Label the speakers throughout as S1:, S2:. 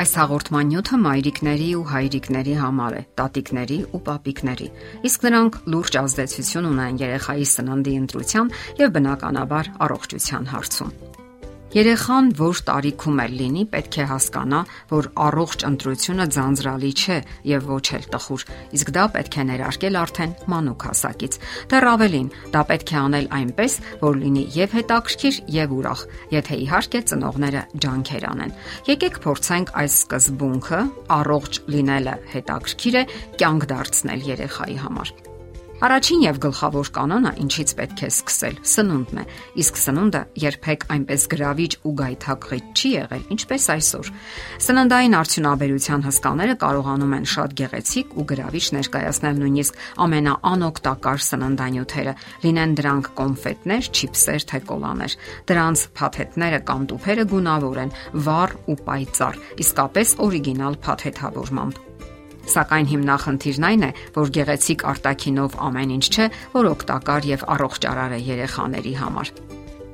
S1: Այս հաղորդման նյութը մայրիկների ու հայրիկների համար է, տատիկների ու պապիկների։ Իսկ նրանք լուրջ ազդեցություն ունեն երեխայի սննդի ընտրության եւ բնականաբար առողջության հարցում։ Երեխան որ տարիքում էլ լինի, պետք է հասկանա, որ առողջ ընտրությունը ձանձրալի չէ եւ ոչ էլ տխուր, իսկ դա պետք է ներարկել արդեն մանուկ հասակից։ Դեռ ավելին, դա պետք է անել այնպես, որ լինի եւ հետաքրքիր եւ ուրախ, եթե իհարկե ծնողները ջանքեր անեն։ Եկեք փորձենք այս սկզբունքը առողջ լինելը հետաքրքիր է կյանք դարձնել երեխայի համար։ Առաջին եւ գլխավոր կանոնը, ինչից պետք է սկսել, սնունդն է։ Իսկ սնունդը երբեք այնպես գրավիչ ու գայթակղիչ չի եղել, ինչպես այսօր։ Սննդային արդյունաբերության հսկաները կարողանում են շատ գեղեցիկ ու գրավիչ ներկայացնել նույնիսկ ամենաանօգտակար սննդանյութերը, լինեն դրանք կոնֆետներ, չիփսեր, թե կոլաներ։ Դրանց փաթեթները կամ տուփերը գունավոր են, վառ ու պայծառ, իսկապես օրիգինալ փաթեթավորմամբ։ Սակայն հիմնախնդիրն այն է, որ գեղեցիկ արտակինով ամեն ինչ չէ, որ օգտակար եւ առողջարար է երեխաների համար։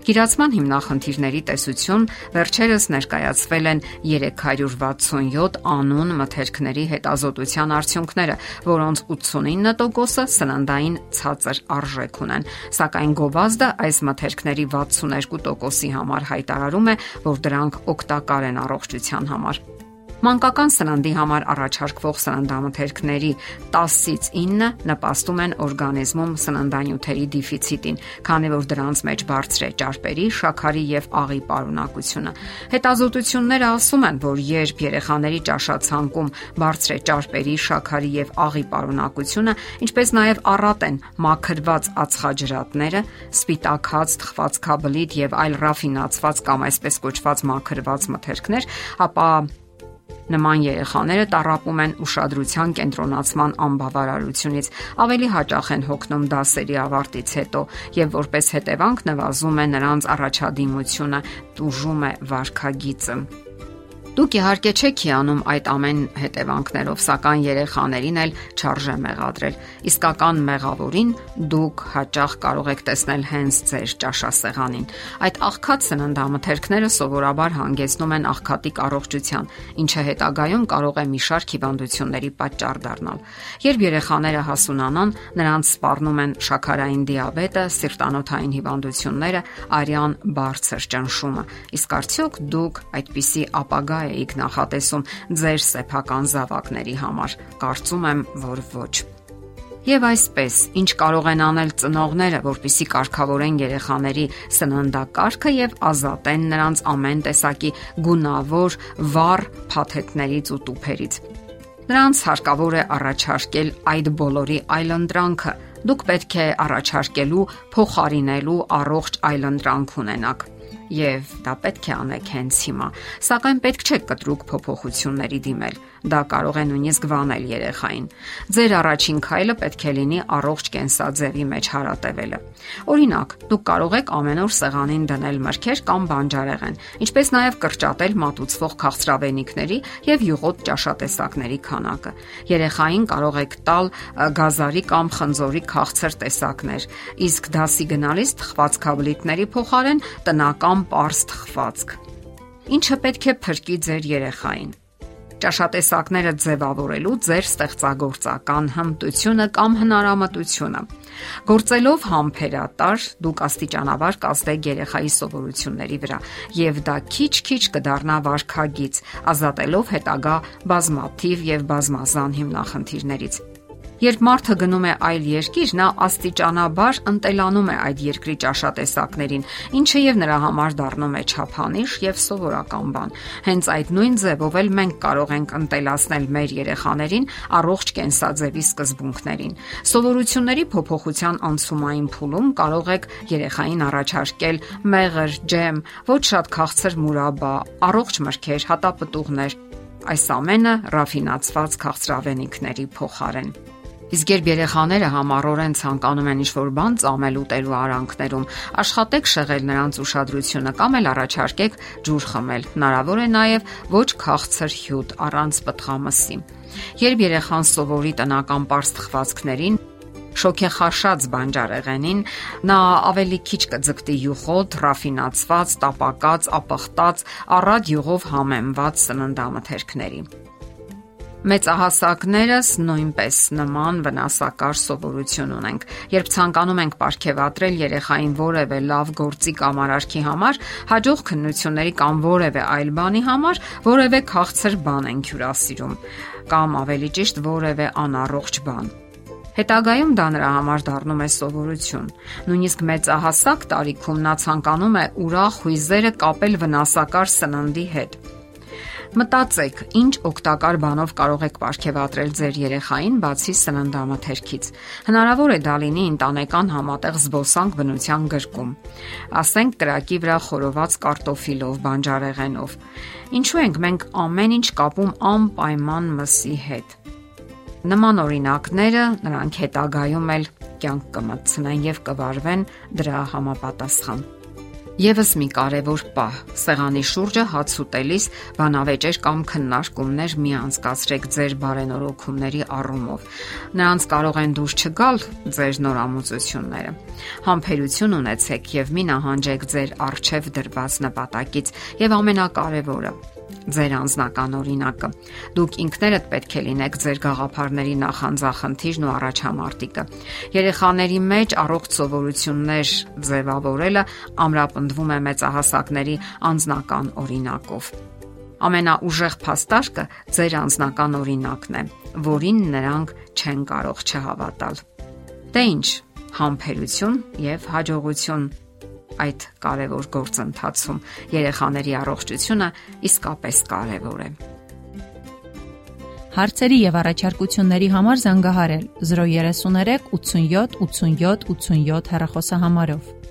S1: Գիրացման հիմնախնդիրների տեսություն վերջերս ներկայացվել են 367 անուն մթերքների հետազոտության արդյունքները, որոնց 89%-ը սննդային ցածր արժեք ունեն, սակայն գովազդը այս մթերքների 62%-ի համար հայտարարում է, որ դրանք օգտակար են առողջության համար։ Մանկական սննդի համար առաջարկվող սննդամթերքների 10-ից 9-ը նպաստում են օրգանիզմում սննդանյութերի դեֆիցիտին, քանի որ դրանց մեջ բարձր է ճարպերի, շաքարի եւ աղի պարունակությունը։ Հետազոտությունները ասում են, որ երբ երեխաների ճաշացանկում բարձր է ճարպերի, շաքարի եւ աղի պարունակությունը, ինչպես նաեւ առատ են մաքրված ածխաջրատները, սպիտակած, թխվածքաբլիթ եւ այլ ռաֆինացված կամ այսպես կոչված մաքրված մթերքներ, ապա Նման երեխաները տարապում են ուշադրության կենտրոնացման անբավարարությունից, ավելի հաճախ են հոգնում դասերի ավարտից հետո եւ որպես հետևանք նվազում է նրանց առաջադիմությունը, տուժում է վարքագիծը։ Դուք իհարկե չեք հիանում այդ ամեն հետևանքներով, սակայն երեխաներին էլ չարժե մեղադրել։ Իսկական մեղավորին դուք հաճախ կարող եք տեսնել հենց ձեր ճաշասեղանին։ Այդ աղքատ սննդամթերքները սովորաբար հանգեցնում են աղքատիկ առողջության, ինչը հետագայում կարող է մի շարք հիվանդությունների պատճառ դառնալ։ Երբ երեխաները հասունանան, նրանց սպառնում են շաքարային դիաբետը, սիրտանոթային հիվանդությունները, արյան բարձր ճնշումը։ Իսկ արդյոք դուք այդպիսի ապագա էիք նախատեսում ձեր սեփական զավակների համար։ Կարծում եմ, որ ոչ։ Եվ այսպես, ինչ կարող են անել ծնողները, որpիսի կարգավորեն երեխաների սննդակարգը եւ ազատեն նրանց ամեն տեսակի գունավոր վառ փաթեթներից ու տուփերից։ Նրանց հարկավոր է առաջարկել այդ բոլորի այլընտրանքը։ Դուք պետք է առաջարկելու փոխարինելու առողջ այլընտրանք ունենաք եւ դա պետք է անեք հենց հիմա։ Սակայն պետք չէ կտրուկ փոփոխությունների դիմել Դա կարող է նույնիսկ վանել երեխային։ Ձեր առաջին քայլը պետք է լինի առողջ կենսաձևի մեջ հարատևելը։ Օրինակ, դուք կարող եք ամեն օր սեղանին դնել մրգեր կամ բանջարեղեն, ինչպես նաև կրճատել մատուցվող քաղցրավենիքների եւ յուղոտ ճաշատեսակների քանակը։ Երեխային կարող եք տալ գազարի կամ խնձորի քաղցր տեսակներ, իսկ դասի գնալիս թխվածքաբլիթների փոխարեն տնական པարս թխվածք։ Ինչը պետք է փրկի ձեր երեխային ճաշատեսակները ձևավորելու ձեր ստեղծագործական հմտությունը կամ հնարամտությունը։ Գործելով համբերատար դուք աստիճանաբար կազդեք երեխայի սովորությունների վրա եւ դա քիչ-քիչ կդառնա վարքագիծ, ազատելով հետագա բազմաթիվ եւ բազմազան հիմնախնդիրներից։ Երբ մարդը գնում է այլ երկիր, նա աստիճանաբար ընտելանում է այդ երկրի ճաշատեսակներին, ինչը եւ նրա համար դառնում է չափանիշ եւ սովորական բան։ Հենց այդ նույն ձևով էլ մենք կարող ենք ընտելացնել մեր երեխաներին առողջ կենսաձևի սկզբունքներին։ Սովորությունների փոփոխության անցումային փուլում կարող եք երեխային առաջարկել մեղր, ջեմ, ոչ շատ քաղցր մուրաբա, առողջ մրգեր, հատապտուղներ, այս ամենը ռաֆինացված քաղցրավենիքների փոխարեն։ Իսկ երբ երեխաները համառորեն ցանկանում են ինչ-որ բան ծամել ուտելու արանքներում, աշխատեք շեղել նրանց ուշադրությունը կամ էլ առաջարկեք ջուր խմել։ Հնարավոր է նաև ոչ քաղցր հյութ առանց պտղամսի։ Երբ երեխան սովորի տնական པարզ թխվածքներին, շոքեխաշած բանջարեղենին, նա ավելի քիչ կձգտի յուղոտ, ռաֆինացված, տապակած, ապխտած, առատ յուղով համեմված սննդամթերքների։ Մեծահասակներս նույնպես նման վնասակար սովորություն ունենք։ Երբ ցանկանում ենք ապարգևատրել երեխային որևէ լավ գործի կամ արարքի համար, հաջող քննությունների կամ որևէ այլ բանի համար, որևէ քաղցր բան ենք հյուրասիրում, կամ ավելի ճիշտ որևէ անառողջ բան։ Հետագայում դա նրա համար դառնում է սովորություն։ Նույնիսկ մեծահասակ տարիքում նա ցանկանում է ուրախ հույզերը կապել վնասակար սննդի հետ Մտածեք, ինչ օգտակար բանով կարող եք ապարգևատրել ձեր երեխային բացի սննդամթերքից։ Հնարավոր է դա լինի ընտանեկան համատեղ զբոսանք բնության գրկում։ Ասենք կրակի վրա խորոված կարտոֆիլով, բանջարեղենով։ Ինչու ենք մենք ամեն ինչ կապում անպայման մսի հետ։ Նման օրինակները նրանք հետագայում էլ կյանք կմտցնեն եւ կվարվեն դրա համապատասխան։ Եվս մի կարևոր պահ՝ սեղանի շուրջը հաց ուտելիս բանավեճեր կամ քննարկումներ մի անցկացրեք ձեր բարենորոգումների առումով։ Նրանց կարող են դուրս չգալ ձեր նորամուծությունները։ Համբերություն ունեցեք եւ մի նահանջեք ձեր արժեվ դրված նպատակից եւ ամենակարևորը ձեր անձնական օրինակը։ Դուք ինքներդ պետք է լինեք ձեր գաղափարների նախանձախնդիրն ու առաջամարտիկը։ Երեխաների մեջ առողջ սովորություններ ձևավորելը ամրապնդվում է մեծահասակների անձնական օրինակով։ Ամենաուժեղ փաստարկը ձեր անձնական օրինակն է, որին նրանք չեն կարող չհավատալ։ Դե ինչ, համբերություն եւ հաջողություն այդ կարևոր գործընթացում երեխաների առողջությունը իսկապես կարևոր է։
S2: Հարցերի եւ առաջարկությունների համար զանգահարել 033 87 87 87 հեռախոսահամարով։